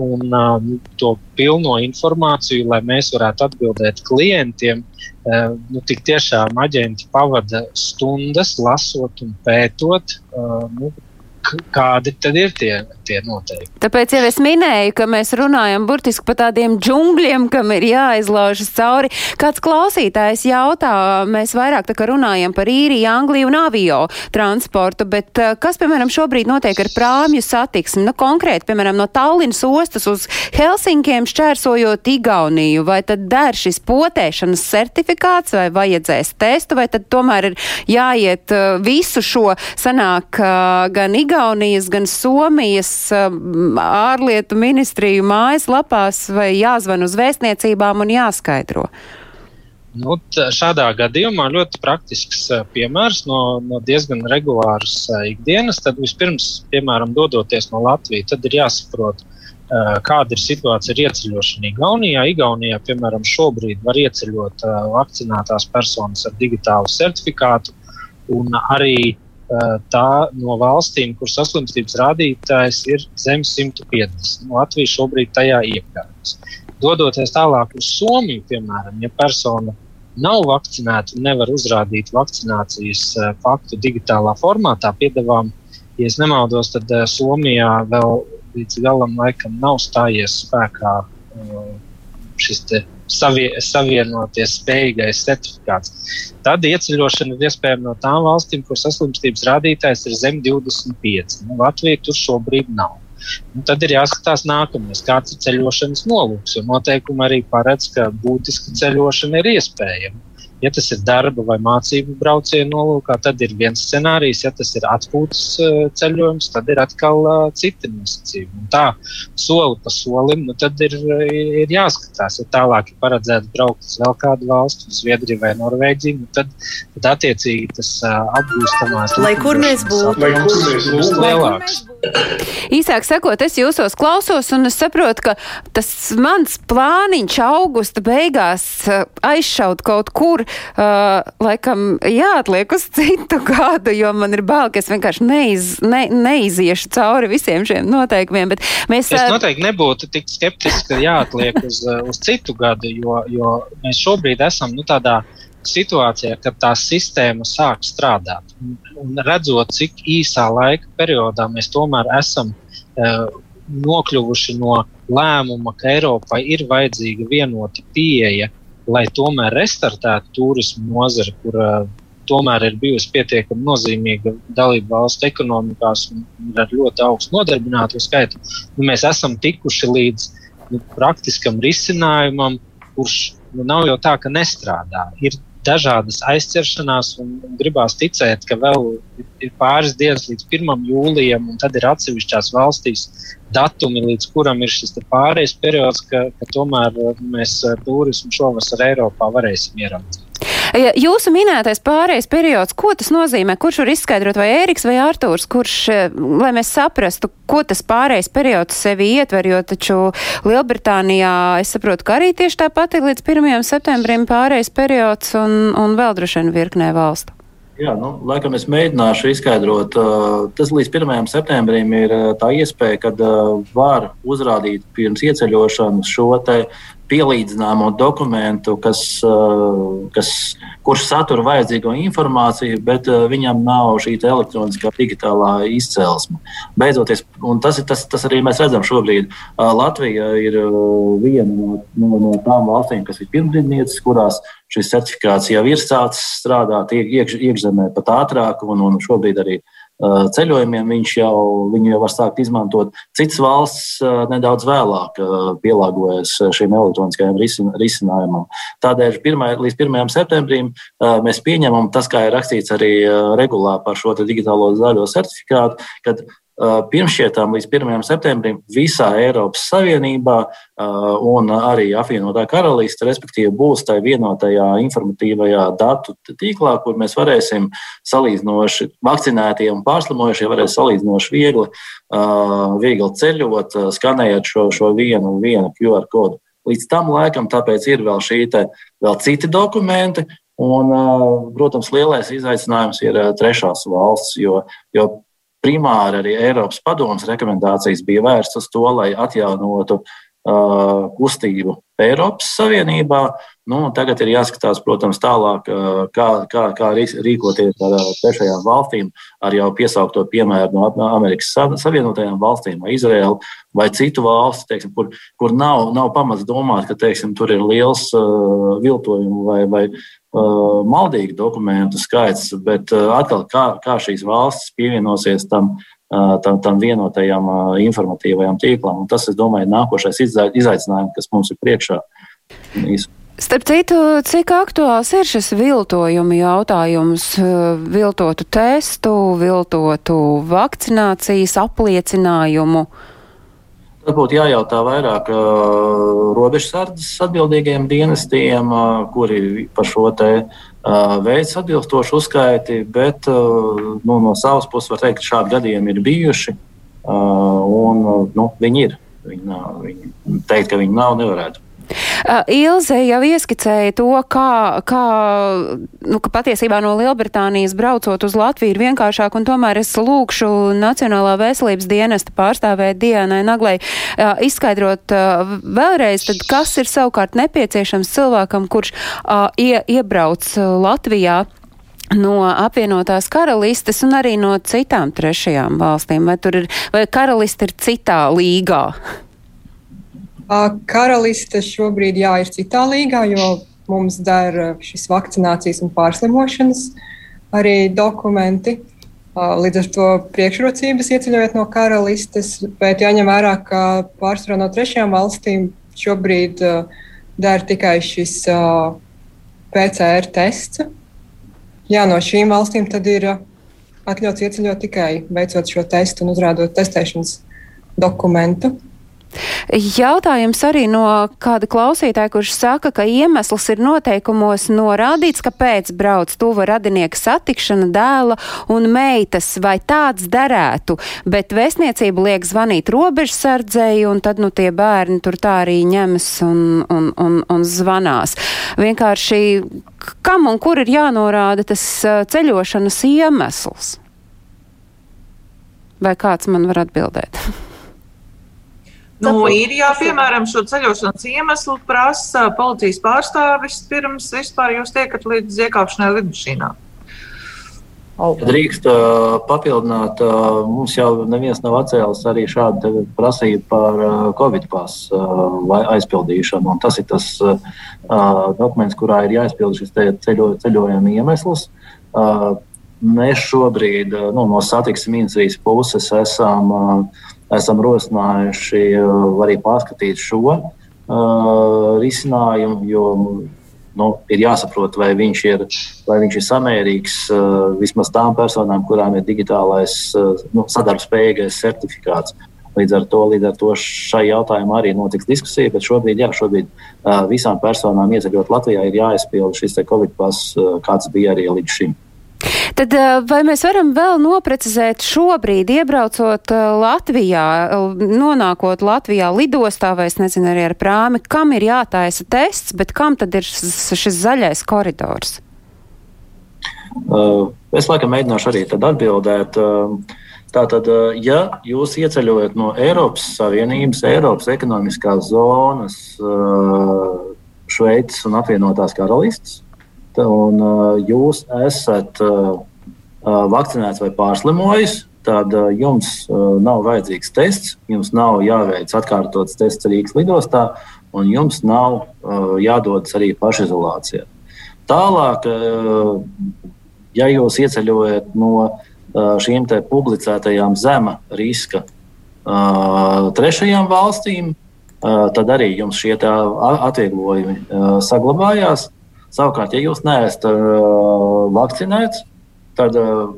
Un um, to pilno informāciju, lai mēs varētu atbildēt klientiem, uh, nu, tik tiešām aģenti pavada stundas lasot un pētot, uh, nu, kādi tad ir tie, tie noteikumi. Tāpēc jau es minēju, ka mēs runājam burtiski par tādiem džungļiem, kam ir jāizlaužas cauri. Kāds klausītājs jautā, mēs vairāk tā kā runājam par īriju, Angliju un avio transportu, bet eh, kas, piemēram, šobrīd notiek ar prāmju satiksmi? Nu, konkrēti, piemēram, no Tallinas ostas uz Helsinkiem šķērsojot Igauniju, vai tad der šis potēšanas certifikāts, vai vajadzēs testu, vai tad tomēr ir jāiet eh, visu šo sanāk eh, gan Igauniju, Igaunijas, gan Somijas um, ārlietu ministriju mājaslapās vai jāzvan uz vēstniecībām un jāskaidro? Nu, šādā gadījumā ļoti praktisks uh, piemērs no, no diezgan regulāras uh, ikdienas. Tad vispirms, piemēram, dodoties no Latvijas, tad ir jāsaprot, uh, kāda ir situācija ar ieceļošanu Igaunijā. Igaunijā, piemēram, šobrīd var ieceļot vakcinētās personas ar digitālu certifikātu, un arī Eh, tā no valstīm, kur saslimstības rādītājs ir zem 150. Latvija šobrīd tajā iekļaujas. Dodoties tālāk uz Somiju, piemēram, ja persona nav vakcinēta un nevar uzrādīt vakcinācijas eh, faktu digitālā formātā, piedāvām, ja nemaldos, tad eh, Somijā vēl līdz galam laikam nav stājies spēkā šis savie, savienoties spējīgais certifikāts. Tad ieceļošana ir iespējama no tām valstīm, kur saslimstības rādītājs ir zem 25. Nu, Latvija tur šobrīd nav. Nu, tad ir jāskatās nākamais, kāds ir ceļošanas nolūks. Noteikumi arī paredz, ka būtiska ceļošana ir iespējama. Ja tas ir darba vai mācību brauciena nolūkā, tad ir viens scenārijs. Ja tas ir atpūtas eh, ceļojums, tad ir atkal uh, citi nosacījumi. Un tā soli pa solim, nu, tad ir, ir jāskatās. Ja tālāk ir paredzēts braukt uz vēl kādu valstu, uz Zviedriju vai Norvēģiju, nu, tad, tad attiecīgi tas uh, apgūstamās. Lai kur mēs būtu, lai kur mēs būtu lielāks. Īsāk sakot, es jūsos klausos un es saprotu, ka tas mans plāniņš augusta beigās aizšaut kaut kur, uh, laikam jāatliek uz citu [LAUGHS] gadu, jo man ir bail, ka es vienkārši neiz, ne, neiziešu cauri visiem šiem noteikumiem. Mēs, es noteikti nebūtu tik skeptiski, ka jāatliek uz, uz citu gadu, jo, jo mēs šobrīd esam nu, tādā situācijā, kad tā sistēma sāk strādāt. Un, un redzot, cik īsā laika periodā mēs tomēr esam uh, nokļuvuši no lēmuma, ka Eiropai ir vajadzīga vienota pieeja, lai tomēr restartētu turismu nozari, kur uh, tomēr ir bijusi pietiekami nozīmīga dalība valstu ekonomikās un ar ļoti augstu nodarbināto skaitu. Nu, mēs esam tikuši līdz nu, praktiskam risinājumam, kurš nu, nav jau tā, ka nestrādā. Ir dažādas aizķeršanās, un gribās ticēt, ka vēl ir pāris dienas līdz 1. jūlijam, un tad ir atsevišķās valstīs datumi, līdz kuram ir šis pārējais periods, ka, ka tomēr mēs turismu šovasar Eiropā varēsim ieraudzīt. Jūsu minētais pārējais periods, ko tas nozīmē? Kurš var izskaidrot, vai Ēriks vai Artūrs, kurš, eh, lai mēs saprastu, ko tas pārējais periods sevi ietver, jo taču Lielbritānijā es saprotu, ka arī tieši tāpat ir līdz 1. septembrim pārējais periods un, un vēl droši vien virknē valstu. Jā, nu, laikam es mēģināšu izskaidrot. Tas līdz 1. septembrim ir tā iespēja, kad var uzrādīt pirms ieceļošanas šo pielīdzināmo dokumentu, kas, eh, kas, kurš satura vajadzīgo informāciju, bet eh, viņam nav šī elektroniskā digitālā izcelsme. Beidzoties, tas, tas, tas arī mēs redzam šobrīd, eh, Latvija ir viena no, no, no tām valstīm, kas ir pirmdienieces, kurās šis certifikāts jau ir sācis strādāt iekš, iekšzemē pat ātrāk, un, un šobrīd arī Uh, ceļojumiem, viņš jau, viņu jau var sākt izmantot. Citas valsts nedaudz vēlāk pielāgojas šim elektroniskajam risinājumam. Tādēļ pirmā, līdz 1. septembrim mēs pieņemam tas, kā ir rakstīts arī regulā par šo digitālo zaļo certifikātu, kad pirmšķietām līdz 1. septembrim visā Eiropas Savienībā un arī apvienotā karaliste, respektīvi, būs tajā vienotajā informatīvajā datu tīklā, kur mēs varēsim salīdzinoši vakcinētie un pārslimojušie varēs salīdzinoši viegli, viegli ceļot, skanējot šo, šo vienu, vienu QR kodu. Līdz tam laikam tāpēc ir vēl šī te, vēl citi dokumenti, Un, protams, lielais izaicinājums ir trešās valsts, jo, jo primāri arī Eiropas padomas rekomendācijas bija vērstas uz to, lai atjaunotu uh, kustību Eiropas Savienībā. Nu, tagad ir jāskatās, protams, tālāk, kā, kā, kā rīkoties ar trešajām valstīm, ar jau piesaukto piemēru no Amerikas Savienotajām valstīm vai Izraēlu vai citu valstu, teiksim, kur, kur nav, nav pamats domāt, ka teiksim, tur ir liels uh, viltojumu vai, vai uh, maldīgu dokumentu skaits, bet uh, atkal kā, kā šīs valstis pievienosies tam, uh, tam, tam vienotajam informatīvajam tīklam. Un tas, es domāju, ir nākošais izaicinājums, kas mums ir priekšā. Starp citu, cik aktuāls ir šis viltojumu jautājums, viltotu testu, viltotu vakcinācijas apliecinājumu? Uh, Tas būtu jājautā vairāk uh, robežsardzes atbildīgiem dienestiem, uh, kuri par šo te uh, veids atbilstošu uzskaiti, bet uh, nu, no savas puses var teikt, ka šādi gadījumi ir bijuši uh, un uh, nu, viņi ir. Viņi, nav, viņi teikt, ka viņi nav, nevarētu. Uh, Ilze jau ieskicēja to, kā, kā nu, ka patiesībā no Lielbritānijas braucot uz Latviju ir vienkāršāk, un tomēr es lūkšu Nacionālā veselības dienesta pārstāvēt Dienai Naglai uh, izskaidrot uh, vēlreiz, tad kas ir savukārt nepieciešams cilvēkam, kurš ie, iebrauc Latvijā no apvienotās karalistes un arī no citām trešajām valstīm? Vai, ir, vai karaliste ir citā līgā? Karaliste šobrīd jā, ir citā līgā, jo mums der šis vakcinācijas un pārslimošanas arī dokumenti. Līdz ar to priekšrocības ieceļojot no karalistes, bet jāņem vērā, ka pārsvarā no trešajām valstīm šobrīd dara tikai šis PCR tests. Jā, no šīm valstīm tad ir atļauts ieceļot tikai veicot šo testu un uzrādot testēšanas dokumentu. Jautājums arī no kāda klausītāja, kurš saka, ka iemesls ir noteikumos norādīts, kāpēc brauc tuva radinieka satikšana dēla un meitas, vai tāds derētu, bet vēstniecība liek zvanīt robežsardzēji, un tad, nu, tie bērni tur tā arī ņemas un, un, un, un zvanās. Vienkārši, kam un kur ir jānorāda tas ceļošanas iemesls? Vai kāds man var atbildēt? [LAUGHS] Nu, ir jā, piemēram, šo ceļošanas iemeslu prasa policijas pārstāvis pirms vispār jūs tiekat līdz iekāpšanai lidmašīnā. Drīkst uh, papildināt, uh, mums jau neviens nav atcēlis arī šādu prasību par uh, Covid pasu aizpildīšanu. Tas ir tas dokuments, kurā ir jāizpild šis ceļo, ceļojuma iemesls. Mēs šobrīd nu, no satiksmes ministrijas puses esam uh, esam rosinājuši uh, arī pārskatīt šo uh, risinājumu, jo nu, ir jāsaprot, vai viņš ir, vai viņš ir samērīgs uh, vismaz tām personām, kurām ir digitālais uh, nu, sadarbspējīgais certifikāts. Līdz ar, to, līdz ar to šai jautājumā arī notiks diskusija, bet šobrīd, jā, šobrīd uh, visām personām ieceļot Latvijā ir jāizpild šis Covid pass, uh, kāds bija arī līdz šim. Tad vai mēs varam vēl noprecizēt šobrīd, iebraucot Latvijā, nonākot Latvijā lidostā vai, es nezinu, arī ar prāmi, kam ir jātaisa tests, bet kam tad ir šis zaļais koridors? Es laikam mēģināšu arī atbildēt. Tātad, ja jūs ieceļojat no Eiropas Savienības, Eiropas ekonomiskās zonas, Šveices un apvienotās karalistes, un uh, jūs esat uh, uh, vakcinēts vai pārslimojis, tad jums nav vajadzīgs tests, jums nav jāveic atkārtots tests Rīgas lidostā, un jums nav jādodas arī pašizolācijā. Tālāk, ja jūs ieceļojat no šīm publicētajām zema riska trešajām valstīm, tad arī jums šie atvieglojumi saglabājās. Savukārt, ja jūs neesat uh, vakcinēts, tad uh,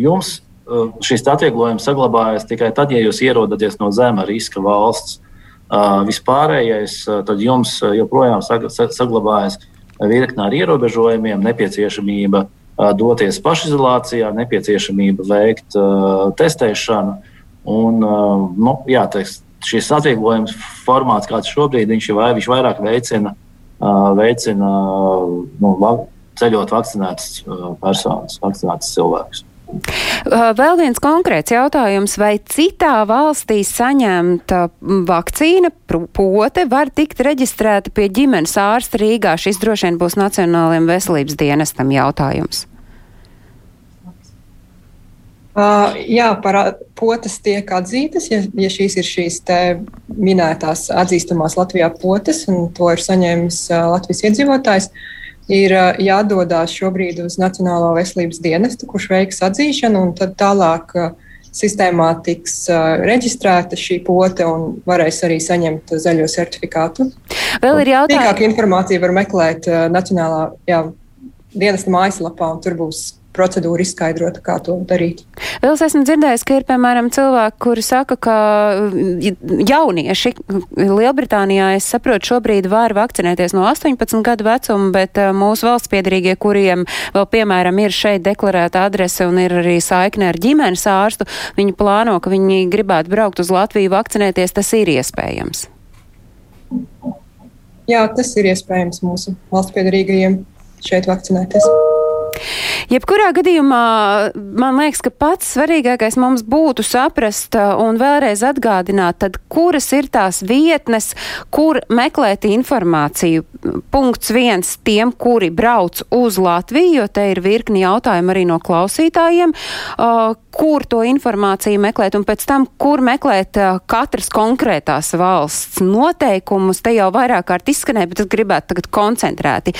jums uh, šis atvieglojums saglabājas tikai tad, ja jūs ierodaties no zema riska valsts. Uh, vispārējais, uh, tad jums joprojām saglabājas virkne ar ierobežojumiem, nepieciešamība uh, doties pašizolācijā, nepieciešamība veikt uh, testēšanu. Un, uh, nu, jā, teiks, šis atvieglojums formāts, kāds šobrīd ir, viņš vairāk veicina veicina nu, ceļot vakcinētas personas, vakcinētas cilvēkus. Vēl viens konkrēts jautājums, vai citā valstī saņemta vakcīna pote var tikt reģistrēta pie ģimenes ārsta Rīgā? Šis droši vien būs Nacionālajiem veselības dienestam jautājums. Uh, jā, par potes tiek atzītas, ja, ja šīs ir šīs minētās atzīstamās Latvijā potes, un to ir saņēmis uh, Latvijas iedzīvotājs. Ir uh, jādodas šobrīd uz Nacionālo veselības dienestu, kurš veiks atzīšanu, un tad tālāk sistēmā tiks reģistrēta šī pote un varēs arī saņemt zaļo certifikātu. Vēl ir jautājums. Tīkāku informāciju var meklēt Nacionālā jā, dienesta mājaslapā, un tur būs procedūra izskaidrota, kā to darīt. Vēl es esmu dzirdējis, ka ir, piemēram, cilvēki, kuri saka, ka jaunieši Lielbritānijā, es saprotu, šobrīd var vakcinēties no 18 gadu vecuma, bet uh, mūsu valsts piedarīgie, kuriem vēl, piemēram, ir šeit deklarēta adrese un ir arī saikne ar ģimenes ārstu, viņi plāno, ka viņi gribētu braukt uz Latviju vakcinēties, tas ir iespējams. Jā, tas ir iespējams mūsu valsts piedarīgajiem šeit vakcinēties. Jebkurā gadījumā man liekas, ka pats svarīgākais mums būtu saprast uh, un vēlreiz atgādināt, tad kuras ir tās vietnes, kur meklēt informāciju. Punkts viens tiem, kuri brauc uz Latviju, jo te ir virkni jautājumu arī no klausītājiem, uh, kur to informāciju meklēt un pēc tam, kur meklēt uh, katras konkrētās valsts noteikumus. Te jau vairāk kārt izskanēja, bet es gribētu tagad koncentrēti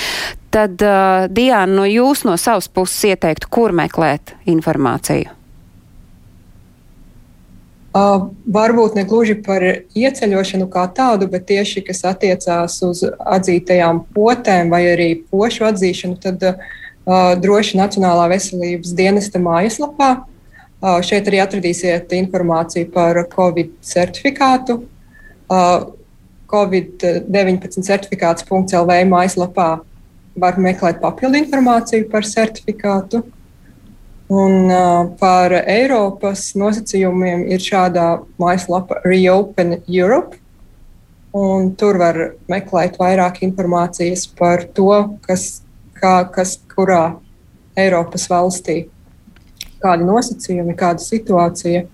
tad uh, Diana, no jūs no savas puses ieteiktu, kur meklēt informāciju? Uh, varbūt ne gluži par ieceļošanu kā tādu, bet tieši kas attiecās uz atzītajām potēm vai arī pošu atzīšanu, tad uh, droši Nacionālā veselības dienesta mājaslapā. Uh, šeit arī atradīsiet informāciju par Covid certifikātu. Uh, Covid-19 certifikāts.lv mājaslapā var meklēt papildu informāciju par certifikātu. Un uh, par Eiropas nosacījumiem ir šāda mājaslapa Reopen Europe. Un tur var meklēt vairāk informācijas par to, kas, kā, kas kurā Eiropas valstī, kādi nosacījumi, kāda situācija.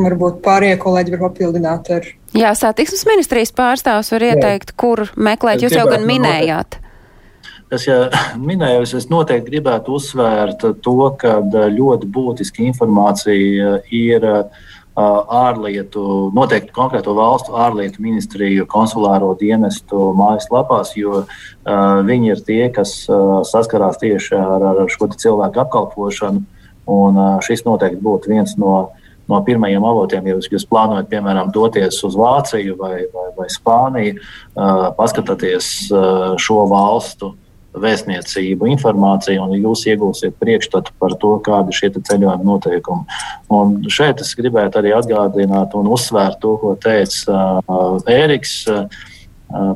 Varbūt pārējie kolēģi var papildināt ar. Jā, satiksmes ministrijas pārstāvs var ieteikt, Jā. kur meklēt. Jūs jau gan minējāt. Noteikti Es jau [LAUGHS] minēju, es noteikti gribētu uzsvērt to, ka ļoti būtiska informācija ir ārlietu, noteikti konkrēto valstu ārlietu ministriju konsulāro dienestu mājaslapās, jo uh, viņi ir tie, kas uh, saskarās tieši ar, ar šo cilvēku apkalpošanu. Un, uh, šis noteikti būtu viens no, no pirmajiem avotiem, ja jūs, jūs plānojat, piemēram, doties uz Vāciju vai, vai, vai Spāniju, uh, paskatieties uh, šo valstu vēstniecību informāciju, un jūs iegūsiet priekšstatu par to, kādi ir šie ceļojuma noteikumi. Un šeit es gribētu arī atgādināt un uzsvērt to, ko teica uh, Ēriks. Uh,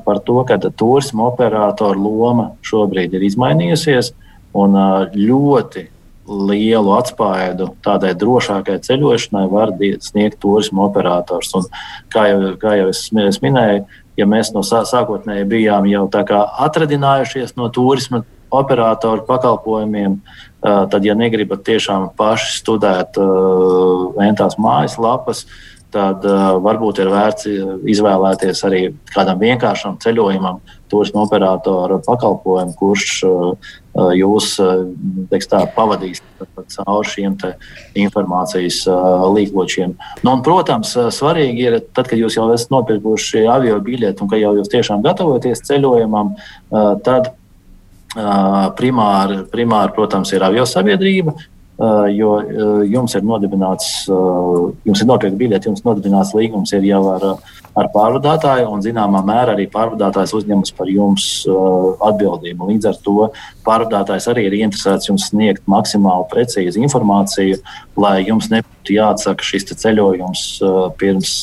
par to, ka turisma operatora loma šobrīd ir izmainījusies un uh, ļoti lielu atspēju tādai drošākai ceļošanai var sniegt turisma operators. Un, kā, jau, kā jau es minēju, ja mēs no sākotnēji bijām jau atradinājušies no turisma operatoru pakalpojumiem, tad, ja negribat tiešām paši studēt entās mājaslapas, tad uh, varbūt ir vērts izvēlēties arī kādam vienkāršam ceļojumam, turismu operatoru pakalpojumu, kurš uh, jūs teiks, tā, pavadīs cauri šiem informācijas uh, līkločiem. Nu, un, protams, svarīgi ir, tad, kad jūs jau esat nopirkuši avio biļeti un ka jau jūs tiešām gatavojaties ceļojumam, uh, tad primāri, primāri, protams, ir avio sabiedrība, jo uh, jums ir nodibināts, uh, jums ir nopietni biļeti, jums nodibināts līgums ir jau ar, ar pārvadātāju, un zināmā mērā arī pārvadātājs uzņemas par jums atbildību. Līdz ar to pārvadātājs arī ir interesēts jums sniegt maksimāli precīzu informāciju, lai jums nebūtu jāatsaka šis ceļojums pirms,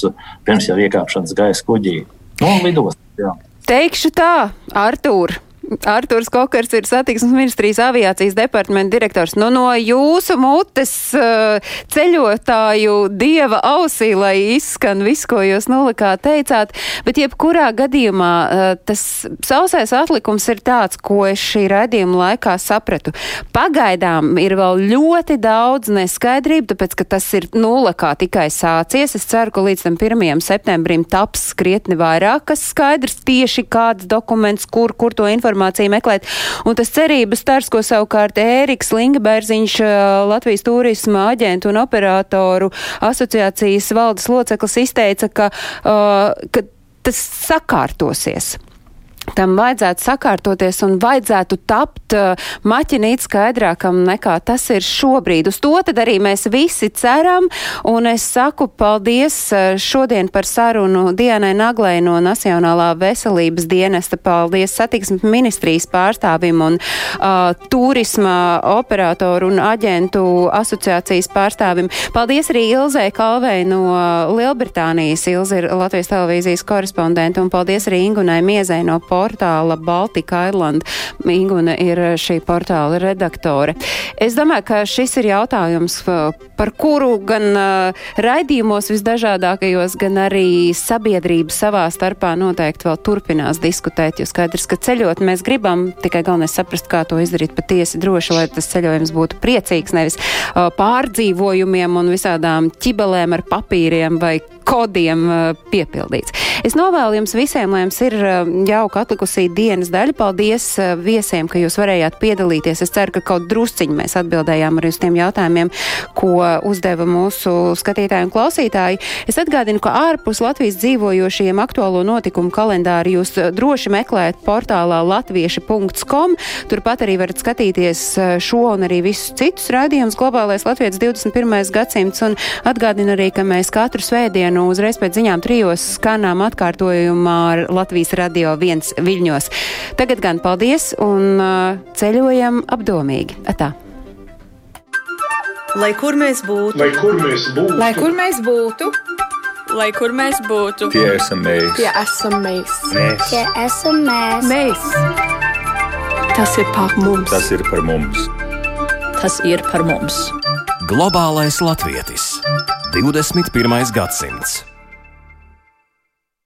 pirms jau iekāpšanas gaisa kuģī. Nu, lidos, jā. Teikšu tā, Artūr. Artūrs Kokars ir satiksmes ministrijas aviācijas departamenta direktors. Nu, no jūsu mutes uh, ceļotāju dieva ausī, lai izskan viss, ko jūs nulikā teicāt, bet jebkurā gadījumā uh, tas sausais atlikums ir tāds, ko es šī raidījuma laikā sapratu. Pagaidām ir vēl ļoti daudz neskaidrību, tāpēc, ka tas ir nulakā tikai sācies. Es ceru, ka līdz tam 1. septembrim taps krietni vairāk, kas skaidrs tieši kāds dokuments, kur, kur to informāciju informāciju meklēt. Un tas cerības stars, ko savukārt Ēriks Lingabērziņš, Latvijas turisma aģentu un operatoru asociācijas valdes loceklis izteica, ka, uh, ka tas sakārtosies tam vajadzētu sakārtoties un vajadzētu tapt uh, maķinīt skaidrākam nekā tas ir šobrīd. Uz to tad arī mēs visi ceram, un es saku paldies uh, šodien par sarunu Dienai Naglai no Nacionālā veselības dienesta. Paldies satiksmes ministrijas pārstāvim un uh, turisma operatoru un aģentu asociācijas pārstāvim. Paldies arī Ilzē Kalvei no Lielbritānijas. Ilze ir Latvijas televīzijas korespondente, un paldies arī Ingunai Miezai no portāla Baltika Island. Inguna ir šī portāla redaktore. Es domāju, ka šis ir jautājums, par kuru gan uh, raidījumos visdažādākajos, gan arī sabiedrība savā starpā noteikti vēl turpinās diskutēt, jo skaidrs, ka ceļot mēs gribam, tikai galvenais saprast, kā to izdarīt patiesi droši, lai tas ceļojums būtu priecīgs, nevis uh, pārdzīvojumiem un visādām ķibelēm ar papīriem vai kodiem piepildīts. Es novēlu jums visiem, lai jums ir jauka atlikusī dienas daļa. Paldies viesiem, ka jūs varējāt piedalīties. Es ceru, ka kaut drusciņi mēs atbildējām arī uz tiem jautājumiem, ko uzdeva mūsu skatītāji un klausītāji. Es atgādinu, ka ārpus Latvijas dzīvojošiem aktuālo notikumu kalendāru jūs droši meklējat portālā latvieši.com. Turpat arī varat skatīties šo un arī visus citus raidījumus globālais Latvijas 21. gadsimts un atgādinu arī, ka mēs katru svētdienu uzreiz pēc ziņām trijos skanām atkārtojumā ar Latvijas radio viens viļņos. Tagad gan paldies un uh, ceļojam apdomīgi. Atā. Lai kur mēs būtu, lai kur mēs būtu, lai kur mēs būtu, lai kur mēs būtu, tie esam mēs, tie esam mēs, mēs. tie esam mēs. mēs. Tas ir par mums, tas ir par mums. Tas ir par mums. Globālais latvietis 21. gadsimts.